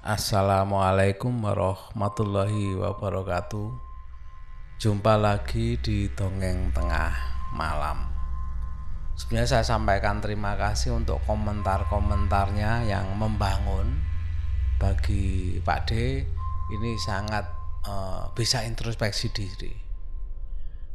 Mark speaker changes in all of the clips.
Speaker 1: Assalamualaikum warahmatullahi wabarakatuh. Jumpa lagi di Dongeng Tengah Malam. Sebenarnya saya sampaikan terima kasih untuk komentar-komentarnya yang membangun bagi Pak D. Ini sangat uh, bisa introspeksi diri.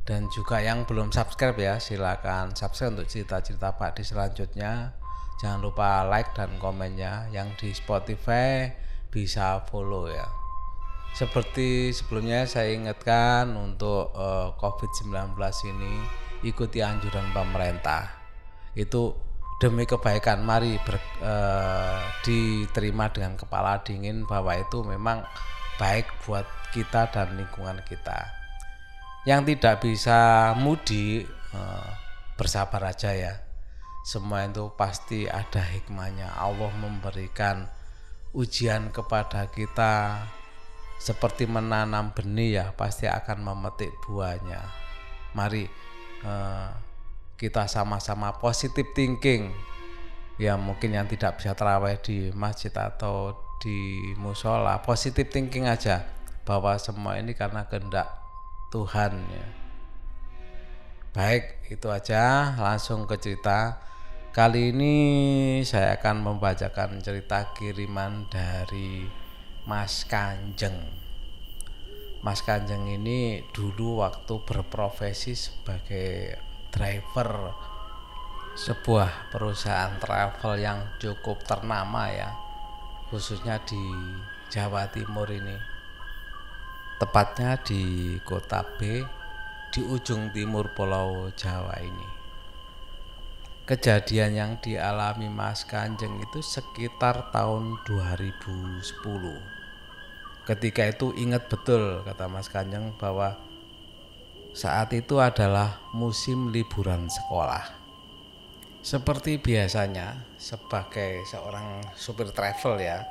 Speaker 1: Dan juga yang belum subscribe ya, silakan subscribe untuk cerita-cerita Pak D selanjutnya. Jangan lupa like dan komennya. Yang di Spotify bisa follow ya. Seperti sebelumnya saya ingatkan untuk uh, eh, COVID-19 ini ikuti anjuran pemerintah. Itu demi kebaikan mari ber, uh, diterima dengan kepala dingin bahwa itu memang baik buat kita dan lingkungan kita. Yang tidak bisa mudik uh, bersabar aja ya. Semua itu pasti ada hikmahnya. Allah memberikan ujian kepada kita seperti menanam benih ya pasti akan memetik buahnya. Mari eh, kita sama-sama positif thinking. Ya mungkin yang tidak bisa terawih di masjid atau di musola positif thinking aja bahwa semua ini karena kehendak Tuhan ya. Baik itu aja. Langsung ke cerita Kali ini saya akan membacakan cerita kiriman dari Mas Kanjeng. Mas Kanjeng ini dulu waktu berprofesi sebagai driver sebuah perusahaan travel yang cukup ternama ya, khususnya di Jawa Timur ini. Tepatnya di kota B di ujung timur Pulau Jawa ini kejadian yang dialami Mas Kanjeng itu sekitar tahun 2010. Ketika itu ingat betul kata Mas Kanjeng bahwa saat itu adalah musim liburan sekolah. Seperti biasanya sebagai seorang supir travel ya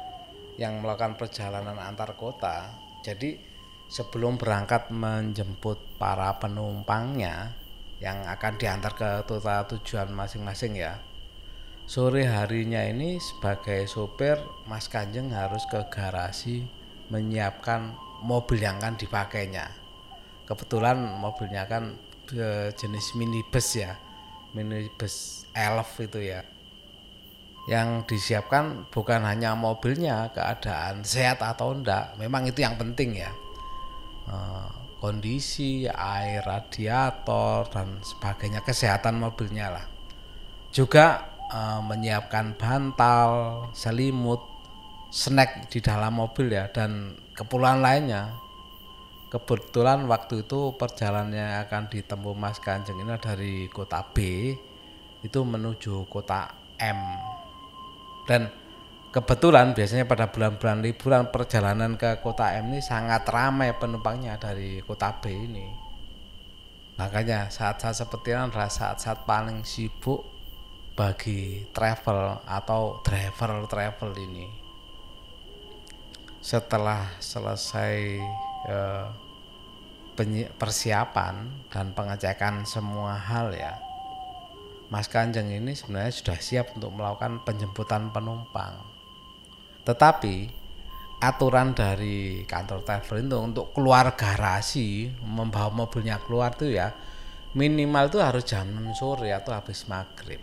Speaker 1: yang melakukan perjalanan antar kota. Jadi sebelum berangkat menjemput para penumpangnya, yang akan diantar ke total tujuan masing-masing ya. Sore harinya ini sebagai sopir Mas Kanjeng harus ke garasi menyiapkan mobil yang akan dipakainya. Kebetulan mobilnya kan jenis minibus ya, minibus elf itu ya. Yang disiapkan bukan hanya mobilnya, keadaan sehat atau enggak, memang itu yang penting ya. Eh, kondisi air radiator dan sebagainya kesehatan mobilnya lah. Juga e, menyiapkan bantal selimut snack di dalam mobil ya dan keperluan lainnya. Kebetulan waktu itu perjalanannya akan ditempuh Mas Kanjeng ini dari kota B itu menuju kota M. Dan kebetulan biasanya pada bulan-bulan liburan perjalanan ke kota M ini sangat ramai penumpangnya dari kota B ini. Makanya saat-saat seperti ini adalah saat-saat paling sibuk bagi travel atau driver-travel ini. Setelah selesai eh, persiapan dan pengecekan semua hal ya Mas Kanjeng ini sebenarnya sudah siap untuk melakukan penjemputan penumpang tetapi aturan dari kantor travel itu untuk keluar garasi membawa mobilnya keluar tuh ya minimal tuh harus jam 6 sore atau habis maghrib.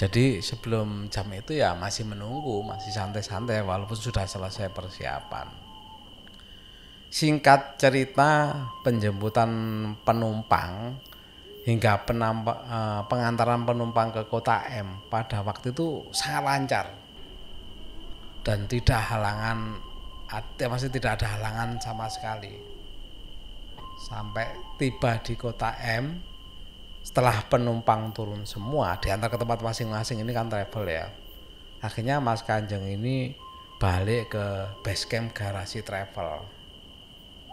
Speaker 1: Jadi sebelum jam itu ya masih menunggu, masih santai-santai walaupun sudah selesai persiapan. Singkat cerita penjemputan penumpang hingga penampak, eh, pengantaran penumpang ke kota M pada waktu itu sangat lancar dan tidak halangan ada masih tidak ada halangan sama sekali. Sampai tiba di kota M setelah penumpang turun semua diantar ke tempat masing-masing ini kan travel ya. Akhirnya Mas Kanjeng ini balik ke base camp garasi travel.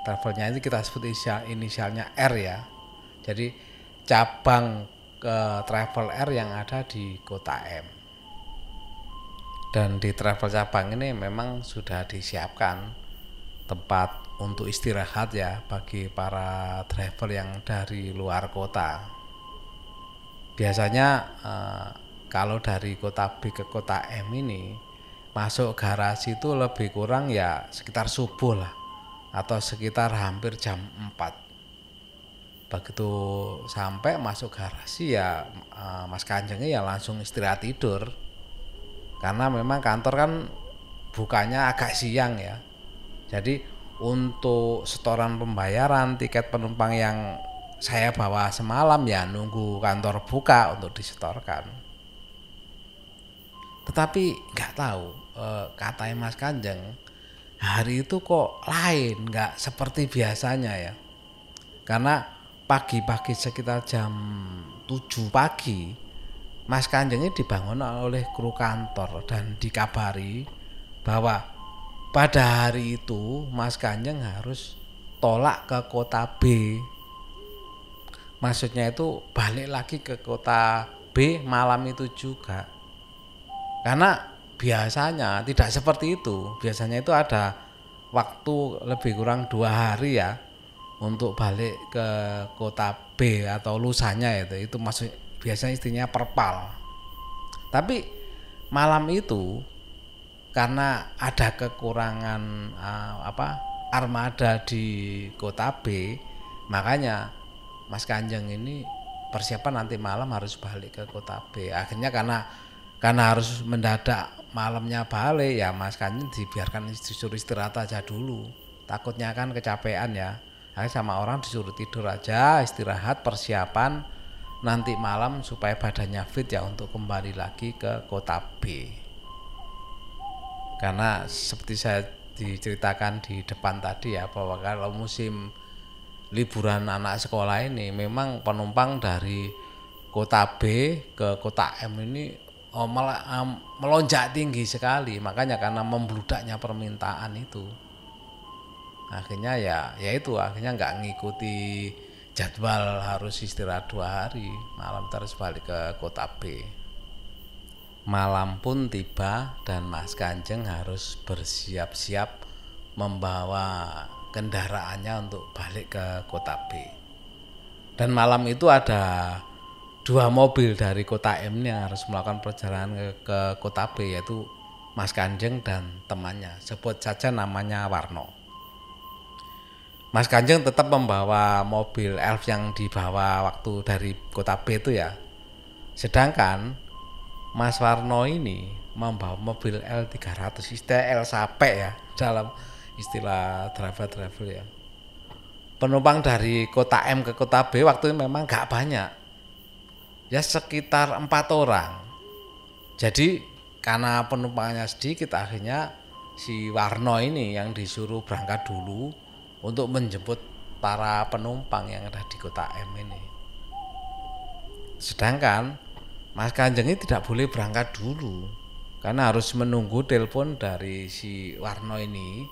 Speaker 1: Travelnya ini kita sebut inisial, inisialnya R ya. Jadi cabang ke travel R yang ada di kota M dan di travel cabang ini memang sudah disiapkan tempat untuk istirahat ya bagi para driver yang dari luar kota. Biasanya eh, kalau dari kota B ke kota M ini masuk garasi itu lebih kurang ya sekitar subuh lah atau sekitar hampir jam 4 begitu sampai masuk garasi ya eh, Mas Kanjengnya ya langsung istirahat tidur karena memang kantor kan bukanya agak siang ya jadi untuk setoran pembayaran tiket penumpang yang saya bawa semalam ya nunggu kantor buka untuk disetorkan. Tetapi nggak tahu eh, katanya Mas Kanjeng hari itu kok lain nggak seperti biasanya ya. Karena pagi-pagi sekitar jam 7 pagi Mas Kanjeng ini dibangun oleh kru kantor dan dikabari bahwa pada hari itu Mas Kanjeng harus tolak ke kota B. Maksudnya itu balik lagi ke kota B malam itu juga. Karena biasanya tidak seperti itu. Biasanya itu ada waktu lebih kurang dua hari ya untuk balik ke kota B atau lusanya itu. Itu maksud biasanya istrinya perpal. Tapi malam itu karena ada kekurangan uh, apa armada di kota B, makanya Mas Kanjeng ini persiapan nanti malam harus balik ke kota B. Akhirnya karena karena harus mendadak malamnya balik ya Mas Kanjeng dibiarkan disuruh istirahat aja dulu. Takutnya kan kecapean ya. Akhirnya sama orang disuruh tidur aja, istirahat, persiapan nanti malam supaya badannya fit ya untuk kembali lagi ke kota B. Karena seperti saya diceritakan di depan tadi ya bahwa kalau musim liburan anak sekolah ini memang penumpang dari kota B ke kota M ini oh, melonjak tinggi sekali. Makanya karena membludaknya permintaan itu. Akhirnya ya ya itu akhirnya nggak ngikuti jadwal harus istirahat dua hari malam terus balik ke kota B Malam pun tiba dan Mas Kanjeng harus bersiap-siap membawa kendaraannya untuk balik ke kota B. Dan malam itu ada dua mobil dari kota M yang harus melakukan perjalanan ke, ke kota B yaitu Mas Kanjeng dan temannya. Sebut saja namanya Warno. Mas Kanjeng tetap membawa mobil elf yang dibawa waktu dari kota B itu ya. Sedangkan Mas Warno ini membawa mobil L300 istilah L sape ya dalam istilah driver travel ya. Penumpang dari kota M ke kota B waktu itu memang gak banyak. Ya sekitar empat orang. Jadi karena penumpangnya sedikit akhirnya si Warno ini yang disuruh berangkat dulu untuk menjemput para penumpang yang ada di kota M ini sedangkan Mas Kanjeng ini tidak boleh berangkat dulu karena harus menunggu telepon dari si Warno ini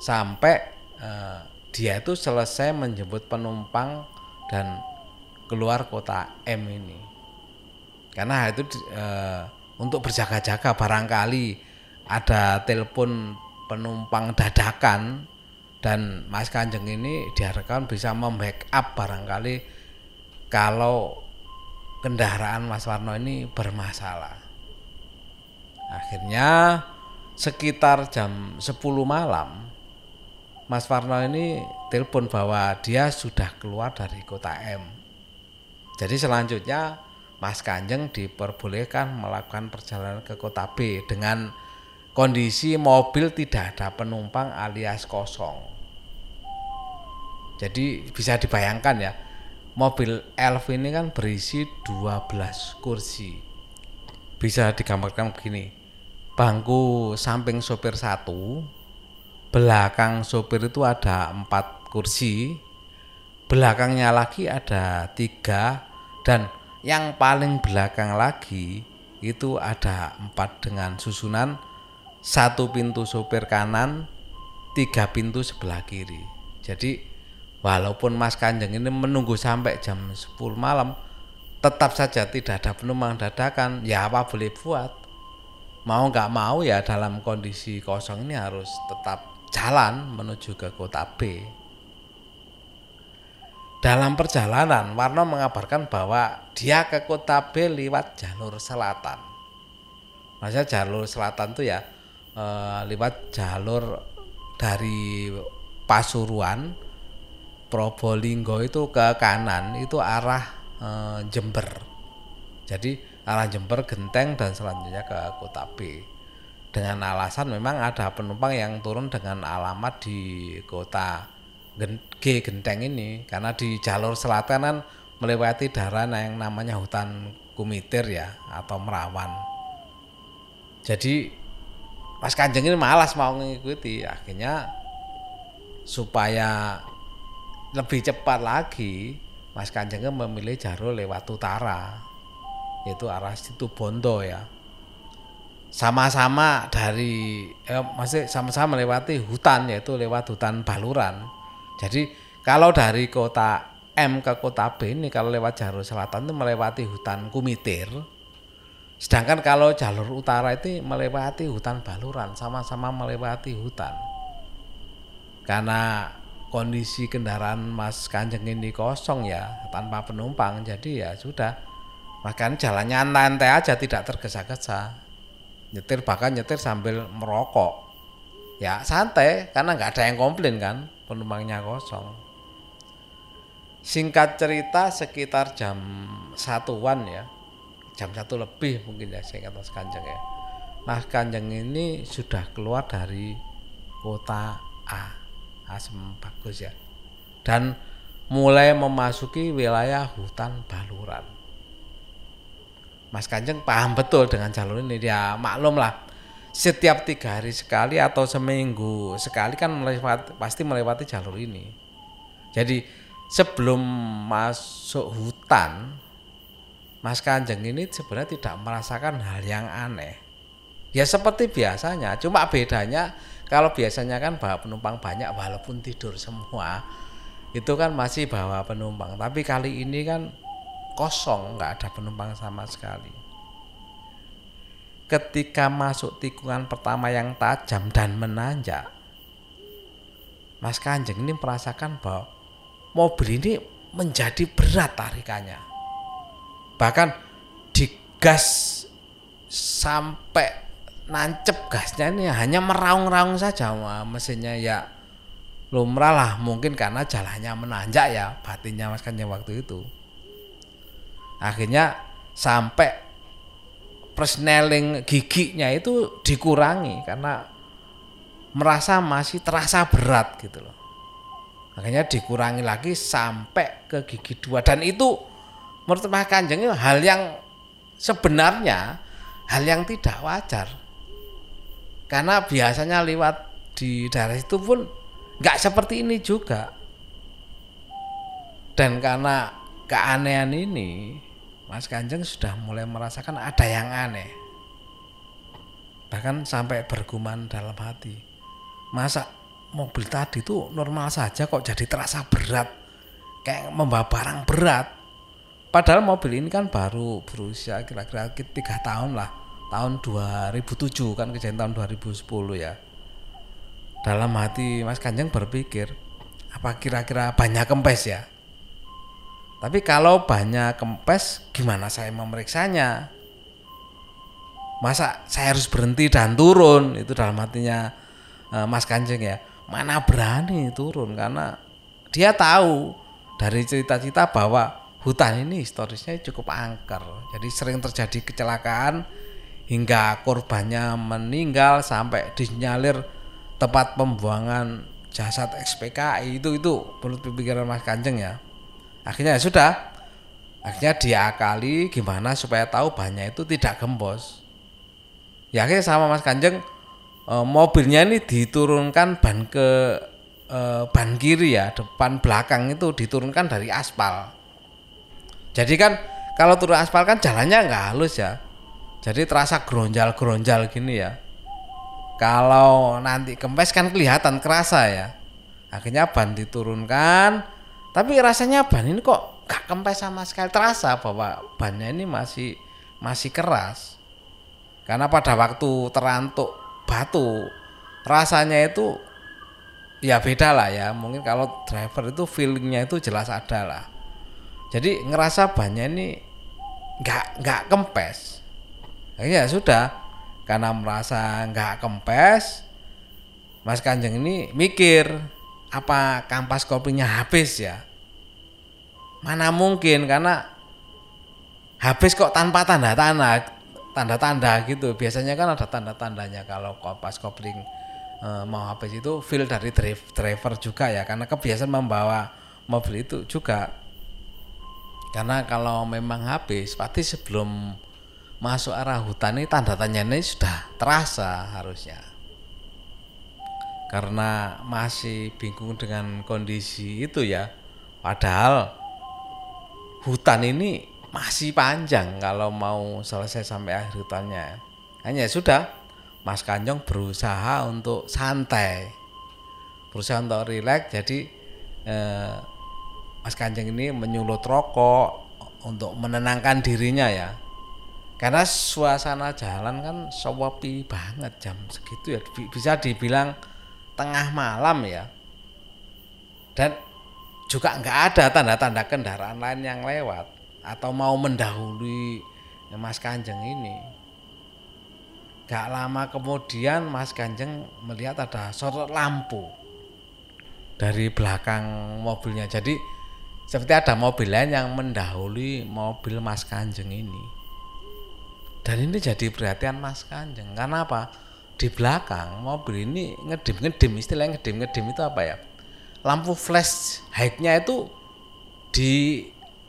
Speaker 1: sampai eh, dia itu selesai menjemput penumpang dan keluar kota M ini. Karena itu eh, untuk berjaga-jaga barangkali ada telepon penumpang dadakan dan Mas Kanjeng ini diharapkan bisa membackup barangkali kalau kendaraan Mas Warno ini bermasalah. Akhirnya sekitar jam 10 malam Mas Warno ini telepon bahwa dia sudah keluar dari kota M. Jadi selanjutnya Mas Kanjeng diperbolehkan melakukan perjalanan ke kota B dengan kondisi mobil tidak ada penumpang alias kosong. Jadi bisa dibayangkan ya, mobil elf ini kan berisi 12 kursi. Bisa digambarkan begini bangku samping sopir satu belakang sopir itu ada empat kursi belakangnya lagi ada tiga dan yang paling belakang lagi itu ada empat dengan susunan satu pintu sopir kanan tiga pintu sebelah kiri. Jadi walaupun Mas Kanjeng ini menunggu sampai jam 10 malam tetap saja tidak ada penumpang dadakan. Ya apa boleh buat? Mau nggak mau ya dalam kondisi kosong ini harus tetap jalan menuju ke kota B. Dalam perjalanan Warno mengabarkan bahwa dia ke kota B lewat jalur selatan. Maksudnya jalur selatan itu ya eh, lewat jalur dari Pasuruan Probolinggo itu ke kanan itu arah eh, Jember. Jadi arah Jember Genteng dan selanjutnya ke Kota B. Dengan alasan memang ada penumpang yang turun dengan alamat di kota G Genteng ini. Karena di jalur selatan melewati daerah yang namanya hutan kumitir ya atau merawan. Jadi Mas Kanjeng ini malas mau mengikuti. Akhirnya supaya lebih cepat lagi Mas Kanjeng memilih jalur lewat utara yaitu arah situ Bondo ya sama-sama dari eh, masih sama-sama melewati hutan yaitu lewat hutan Baluran. Jadi kalau dari kota M ke kota B ini kalau lewat jalur selatan itu melewati hutan Kumitir. Sedangkan kalau jalur utara itu melewati hutan Baluran, sama-sama melewati hutan. Karena kondisi kendaraan Mas Kanjeng ini kosong ya, tanpa penumpang, jadi ya sudah. Bahkan jalannya nantai aja tidak tergesa-gesa. Nyetir bahkan nyetir sambil merokok. Ya santai karena nggak ada yang komplain kan penumpangnya kosong. Singkat cerita sekitar jam satuan ya. Jam satu lebih mungkin ya saya kata Kanjeng ya. Mas Kanjeng ini sudah keluar dari kota A asem bagus ya. Dan mulai memasuki wilayah hutan Baluran. Mas Kanjeng paham betul dengan jalur ini. Dia maklum lah. Setiap tiga hari sekali atau seminggu sekali kan melewati, pasti melewati jalur ini. Jadi sebelum masuk hutan Mas Kanjeng ini sebenarnya tidak merasakan hal yang aneh. Ya seperti biasanya. Cuma bedanya kalau biasanya kan bawa penumpang banyak walaupun tidur semua itu kan masih bawa penumpang tapi kali ini kan kosong, nggak ada penumpang sama sekali. Ketika masuk tikungan pertama yang tajam dan menanjak, Mas Kanjeng ini merasakan bahwa mobil ini menjadi berat tarikannya. Bahkan digas sampai nancep gasnya ini hanya meraung-raung saja. Mesinnya ya lumrah lah mungkin karena jalannya menanjak ya batinnya Mas Kanjeng waktu itu. Akhirnya sampai persneling giginya itu dikurangi karena merasa masih terasa berat gitu loh. Akhirnya dikurangi lagi sampai ke gigi dua. Dan itu menurut Mas Kanjeng hal yang sebenarnya hal yang tidak wajar karena biasanya lewat di daerah itu pun nggak seperti ini juga dan karena keanehan ini Mas Kanjeng sudah mulai merasakan ada yang aneh. Bahkan sampai bergumam dalam hati. Masa mobil tadi itu normal saja kok jadi terasa berat. Kayak membawa barang berat. Padahal mobil ini kan baru berusia kira-kira tiga tahun lah. Tahun 2007 kan kejadian tahun 2010 ya. Dalam hati Mas Kanjeng berpikir, apa kira-kira banyak kempes ya? Tapi kalau banyak kempes, gimana saya memeriksanya? Masa saya harus berhenti dan turun? Itu dalam hatinya uh, Mas Kanjeng ya. Mana berani turun karena dia tahu dari cerita-cerita bahwa hutan ini historisnya cukup angker. Jadi sering terjadi kecelakaan hingga korbannya meninggal sampai disinyalir tempat pembuangan jasad XPKI itu itu menurut pikiran Mas Kanjeng ya. Akhirnya ya sudah. Akhirnya diakali gimana supaya tahu banyak itu tidak gembos. Ya akhirnya sama Mas Kanjeng e, mobilnya ini diturunkan ban ke e, ban kiri ya depan belakang itu diturunkan dari aspal. Jadi kan kalau turun aspal kan jalannya nggak halus ya jadi terasa geronjal-geronjal gini ya kalau nanti kempes kan kelihatan kerasa ya akhirnya ban diturunkan tapi rasanya ban ini kok gak kempes sama sekali terasa bahwa bannya ini masih masih keras. Karena pada waktu terantuk batu rasanya itu ya beda lah ya. Mungkin kalau driver itu feelingnya itu jelas ada lah. Jadi ngerasa bannya ini nggak nggak kempes. Ya sudah. Karena merasa nggak kempes Mas Kanjeng ini mikir apa kampas kopinya habis ya? Mana mungkin karena habis kok tanpa tanda-tanda tanda-tanda gitu. Biasanya kan ada tanda-tandanya kalau kompas kopling e, mau habis itu feel dari driver juga ya. Karena kebiasaan membawa mobil itu juga. Karena kalau memang habis pasti sebelum masuk arah hutan ini tanda tanya ini sudah terasa harusnya. Karena masih bingung dengan kondisi itu ya. Padahal hutan ini masih panjang kalau mau selesai sampai akhir hutannya. Hanya sudah Mas Kanjong berusaha untuk santai. Berusaha untuk rileks jadi eh, Mas Kanjeng ini menyulut rokok untuk menenangkan dirinya ya karena suasana jalan kan sepi banget jam segitu ya. Bisa dibilang tengah malam ya. Dan juga nggak ada tanda-tanda kendaraan lain yang lewat atau mau mendahului Mas Kanjeng ini. Gak lama kemudian Mas Kanjeng melihat ada sorot lampu dari belakang mobilnya. Jadi seperti ada mobil lain yang mendahului mobil Mas Kanjeng ini dan ini jadi perhatian Mas Kanjeng. Karena apa? Di belakang mobil ini ngedim ngedim. Istilahnya ngedim ngedim itu apa ya? Lampu flash high-nya itu di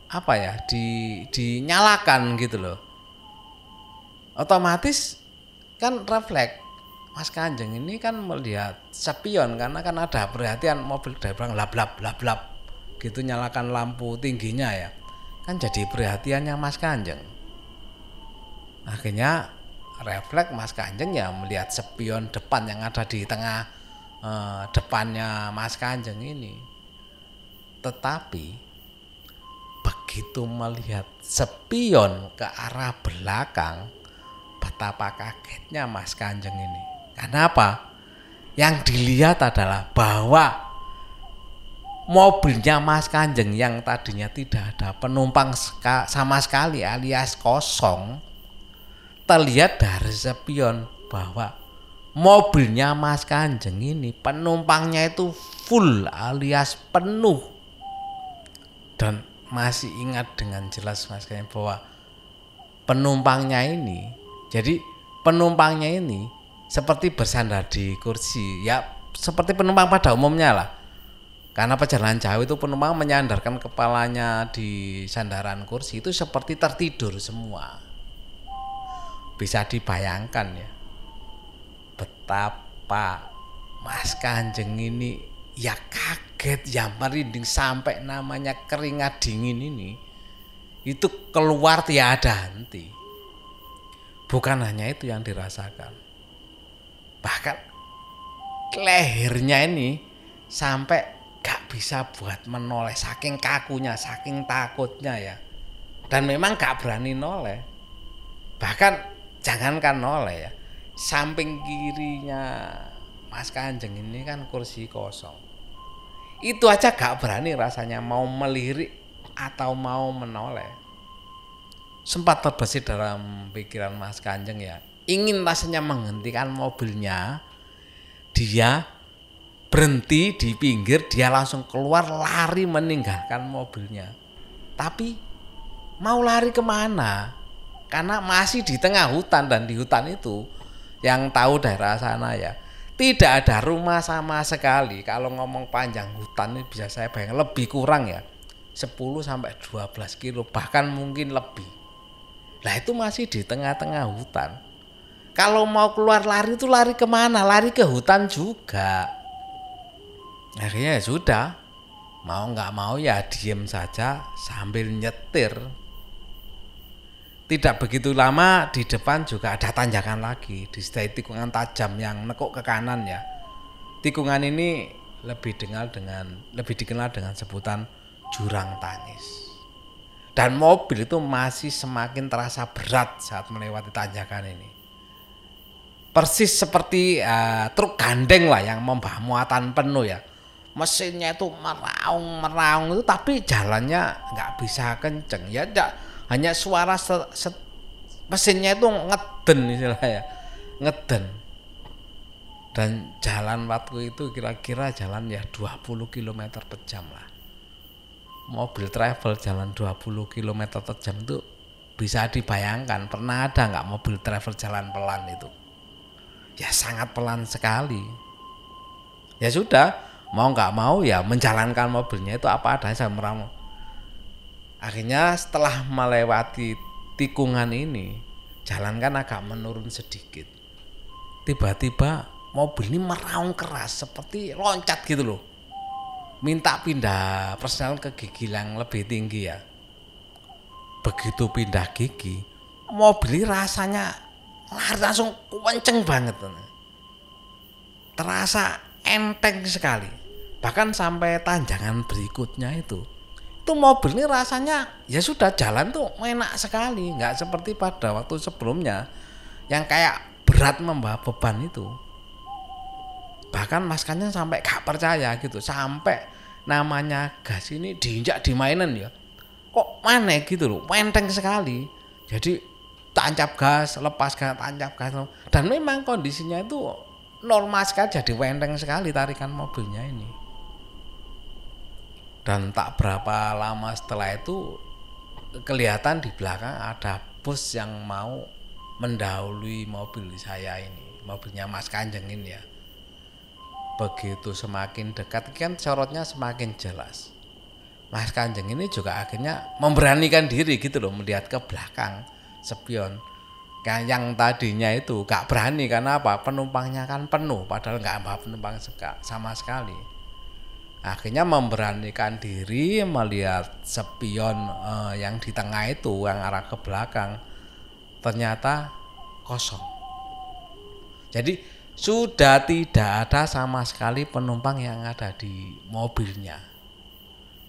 Speaker 1: apa ya? Di dinyalakan gitu loh. Otomatis kan refleks. Mas Kanjeng ini kan melihat sepion karena kan ada perhatian mobil dari belakang. Lap lap lap lap gitu nyalakan lampu tingginya ya. Kan jadi perhatiannya Mas Kanjeng akhirnya refleks Mas Kanjeng ya melihat spion depan yang ada di tengah eh, depannya Mas Kanjeng ini. Tetapi begitu melihat spion ke arah belakang betapa kagetnya Mas Kanjeng ini. Kenapa yang dilihat adalah bahwa mobilnya Mas Kanjeng yang tadinya tidak ada penumpang sama sekali alias kosong terlihat dari spion bahwa mobilnya Mas Kanjeng ini penumpangnya itu full alias penuh. Dan masih ingat dengan jelas Mas Kanjeng bahwa penumpangnya ini jadi penumpangnya ini seperti bersandar di kursi. Ya seperti penumpang pada umumnya lah. Karena perjalanan jauh itu penumpang menyandarkan kepalanya di sandaran kursi itu seperti tertidur semua bisa dibayangkan ya betapa Mas Kanjeng ini ya kaget ya merinding sampai namanya keringat dingin ini itu keluar tiada henti. Bukan hanya itu yang dirasakan bahkan lehernya ini sampai gak bisa buat menoleh saking kakunya saking takutnya ya. Dan memang gak berani noleh. Bahkan jangankan noleh ya samping kirinya Mas Kanjeng ini kan kursi kosong. Itu aja gak berani rasanya mau melirik atau mau menoleh. Sempat terbesit dalam pikiran Mas Kanjeng ya ingin rasanya menghentikan mobilnya dia berhenti di pinggir dia langsung keluar lari meninggalkan mobilnya. Tapi mau lari ke mana karena masih di tengah hutan dan di hutan itu yang tahu daerah sana ya tidak ada rumah sama sekali. Kalau ngomong panjang hutan ini bisa saya bayang lebih kurang ya 10 sampai 12 kilo bahkan mungkin lebih. Lah itu masih di tengah-tengah hutan. Kalau mau keluar lari itu lari ke mana? Lari ke hutan juga. Akhirnya ya sudah mau nggak mau ya diem saja sambil nyetir tidak begitu lama di depan juga ada tanjakan lagi. Di setelah tikungan tajam yang nekuk ke kanan ya. Tikungan ini lebih dikenal dengan lebih dikenal dengan sebutan jurang tangis. Dan mobil itu masih semakin terasa berat saat melewati tanjakan ini. Persis seperti uh, truk gandeng lah yang membawa muatan penuh ya. Mesinnya itu meraung meraung itu tapi jalannya nggak bisa kenceng. Ya hanya suara set, set, mesinnya itu ngeden istilahnya ngeden. Dan jalan waktu itu kira-kira jalan ya 20 km per jam lah. Mobil travel jalan 20 km per jam itu bisa dibayangkan pernah ada nggak mobil travel jalan pelan itu? Ya sangat pelan sekali. Ya sudah mau nggak mau ya menjalankan mobilnya itu apa adanya saya meramu akhirnya setelah melewati tikungan ini jalan kan agak menurun sedikit. Tiba-tiba mobil ini meraung keras seperti loncat gitu loh. Minta pindah personal ke gigi yang lebih tinggi ya. Begitu pindah gigi mobil ini rasanya lari langsung kenceng banget. Terasa enteng sekali. Bahkan sampai tanjangan berikutnya itu itu mobil ini rasanya ya sudah jalan tuh enak sekali. Nggak seperti pada waktu sebelumnya yang kayak berat membawa beban itu. Bahkan Mas sampai gak percaya gitu. Sampai namanya gas ini diinjak di mainan ya. Kok mana gitu loh menteng sekali. Jadi tancap gas lepas gas tancap gas. Dan memang kondisinya itu normal sekali jadi wenteng sekali tarikan mobilnya ini dan tak berapa lama setelah itu kelihatan di belakang ada bus yang mau mendahului mobil saya ini. Mobilnya Mas Kanjeng ini ya. Begitu semakin dekat kan sorotnya semakin jelas. Mas Kanjeng ini juga akhirnya memberanikan diri gitu loh melihat ke belakang spion. Yang tadinya itu gak berani karena apa? Penumpangnya kan penuh padahal nggak ada penumpang sama sekali akhirnya memberanikan diri melihat spion eh, yang di tengah itu yang arah ke belakang ternyata kosong jadi sudah tidak ada sama sekali penumpang yang ada di mobilnya.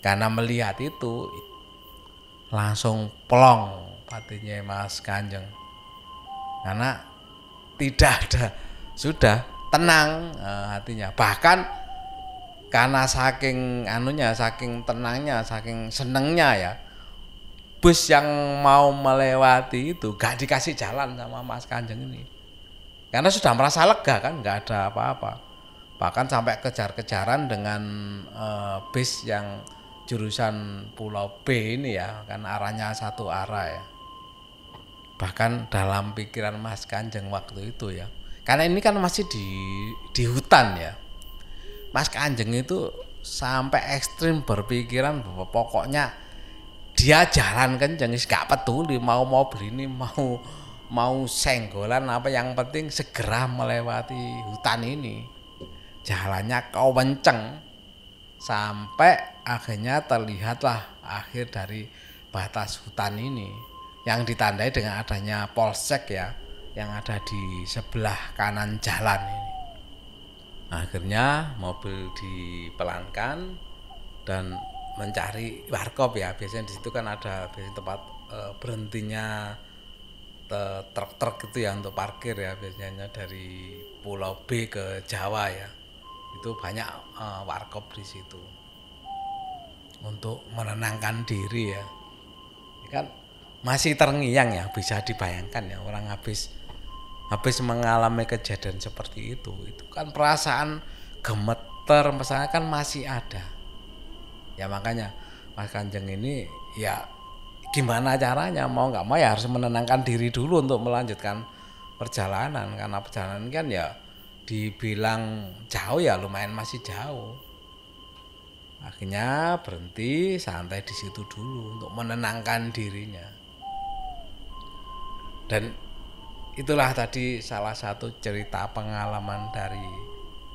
Speaker 1: Karena melihat itu langsung plong patinya Mas Kanjeng. Karena tidak ada sudah tenang uh, hatinya. Bahkan karena saking anunya, saking tenangnya, saking senengnya ya. Bus yang mau melewati itu gak dikasih jalan sama Mas Kanjeng ini. Karena sudah merasa lega kan nggak ada apa-apa. Bahkan sampai kejar-kejaran dengan uh, bis yang jurusan Pulau B ini ya kan arahnya satu arah ya. Bahkan dalam pikiran Mas Kanjeng waktu itu ya. Karena ini kan masih di di hutan ya Mas Kanjeng itu sampai ekstrim berpikiran bahwa pokoknya dia jalan kenceng gak peduli mau mobil ini mau mau senggolan apa yang penting segera melewati hutan ini. Jalannya kau kenceng sampai akhirnya terlihatlah akhir dari batas hutan ini yang ditandai dengan adanya polsek ya yang ada di sebelah kanan jalan ini akhirnya mobil dipelankan dan mencari warkop ya. Biasanya di situ kan ada biasanya tempat e, berhentinya truk-truk itu ya untuk parkir ya. Biasanya dari Pulau B ke Jawa ya. Itu banyak uh, warkop di situ. Untuk menenangkan diri ya. Ini kan masih terngiang ya bisa dibayangkan ya. Orang habis habis mengalami kejadian seperti itu itu kan perasaan gemeter misalnya kan masih ada. Ya makanya Mas Kanjeng ini ya gimana caranya mau nggak mau ya harus menenangkan diri dulu untuk melanjutkan perjalanan. Karena perjalanan kan ya dibilang jauh ya lumayan masih jauh. Akhirnya berhenti santai di situ dulu untuk menenangkan dirinya. Dan itulah tadi salah satu cerita pengalaman dari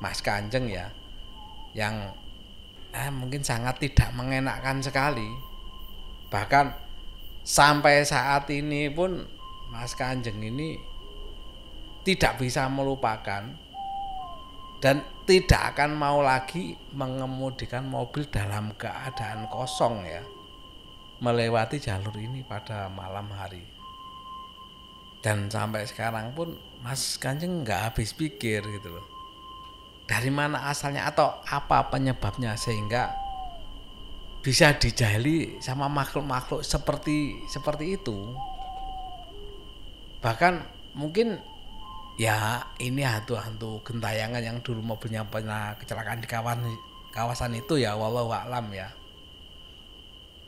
Speaker 1: Mas Kanjeng ya yang eh, mungkin sangat tidak mengenakkan sekali. Bahkan sampai saat ini pun Mas Kanjeng ini tidak bisa melupakan dan tidak akan mau lagi mengemudikan mobil dalam keadaan kosong ya melewati jalur ini pada malam hari dan sampai sekarang pun Mas Kanjeng nggak habis pikir gitu loh. Dari mana asalnya atau apa penyebabnya sehingga bisa dijahili sama makhluk-makhluk seperti seperti itu. Bahkan mungkin ya ini hantu-hantu gentayangan yang dulu mobilnya pernah kecelakaan di kawasan kawasan itu ya walau alam ya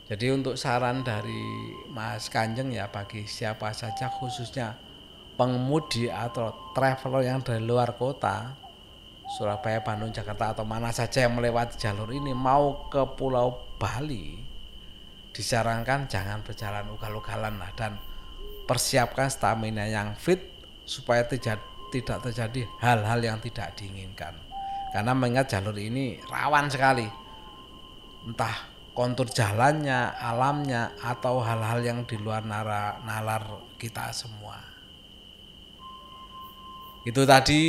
Speaker 1: jadi untuk saran dari Mas Kanjeng ya bagi siapa saja khususnya pengemudi atau traveler yang dari luar kota Surabaya, Bandung, Jakarta atau mana saja yang melewati jalur ini mau ke Pulau Bali disarankan jangan berjalan ugal-ugalan lah dan persiapkan stamina yang fit supaya tidak tidak terjadi hal-hal yang tidak diinginkan. Karena mengingat jalur ini rawan sekali. Entah kontur jalannya, alamnya atau hal-hal yang di luar nara, nalar kita semua. Itu tadi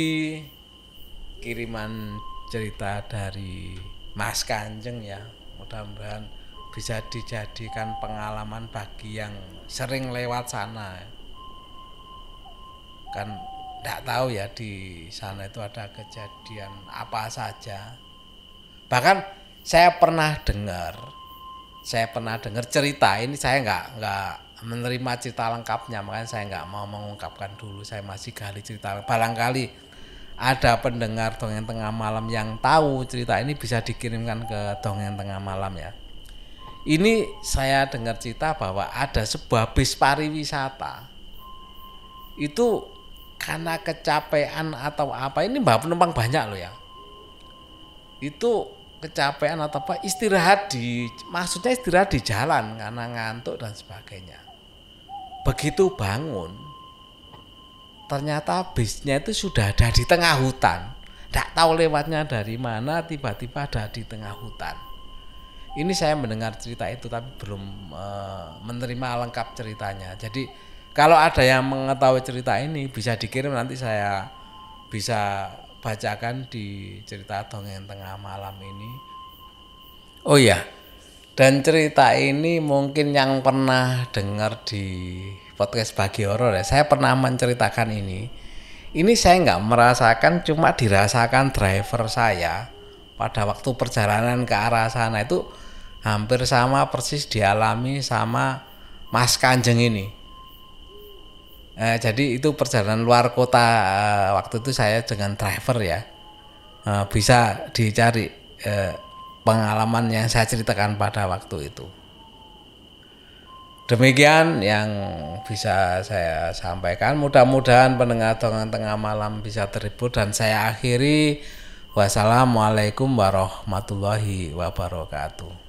Speaker 1: kiriman cerita dari Mas Kanjeng ya. Mudah-mudahan bisa dijadikan pengalaman bagi yang sering lewat sana. Kan tidak tahu ya di sana itu ada kejadian apa saja. Bahkan saya pernah dengar saya pernah dengar cerita ini saya nggak nggak menerima cerita lengkapnya makanya saya nggak mau mengungkapkan dulu saya masih gali cerita barangkali ada pendengar dongeng tengah malam yang tahu cerita ini bisa dikirimkan ke dongeng tengah malam ya. Ini saya dengar cerita bahwa ada sebuah bis pariwisata. Itu karena kecapean atau apa ini mbak penumpang banyak loh ya. Itu kecapean atau apa istirahat di maksudnya istirahat di jalan karena ngantuk dan sebagainya. Begitu bangun ternyata bisnya itu sudah ada di tengah hutan. Tidak tahu lewatnya dari mana, tiba-tiba ada di tengah hutan. Ini saya mendengar cerita itu tapi belum e, menerima lengkap ceritanya. Jadi kalau ada yang mengetahui cerita ini bisa dikirim nanti saya bisa bacakan di cerita dongeng tengah malam ini. Oh iya, dan cerita ini mungkin yang pernah dengar di podcast bagi horor ya. Saya pernah menceritakan ini. Ini saya nggak merasakan cuma dirasakan driver saya pada waktu perjalanan ke arah sana itu hampir sama persis dialami sama Mas Kanjeng ini eh, jadi itu perjalanan luar kota eh, waktu itu saya dengan driver ya eh, bisa dicari eh, pengalaman yang saya ceritakan pada waktu itu Demikian yang bisa saya sampaikan. Mudah-mudahan pendengar dongeng tengah malam bisa terhibur dan saya akhiri. Wassalamualaikum warahmatullahi wabarakatuh.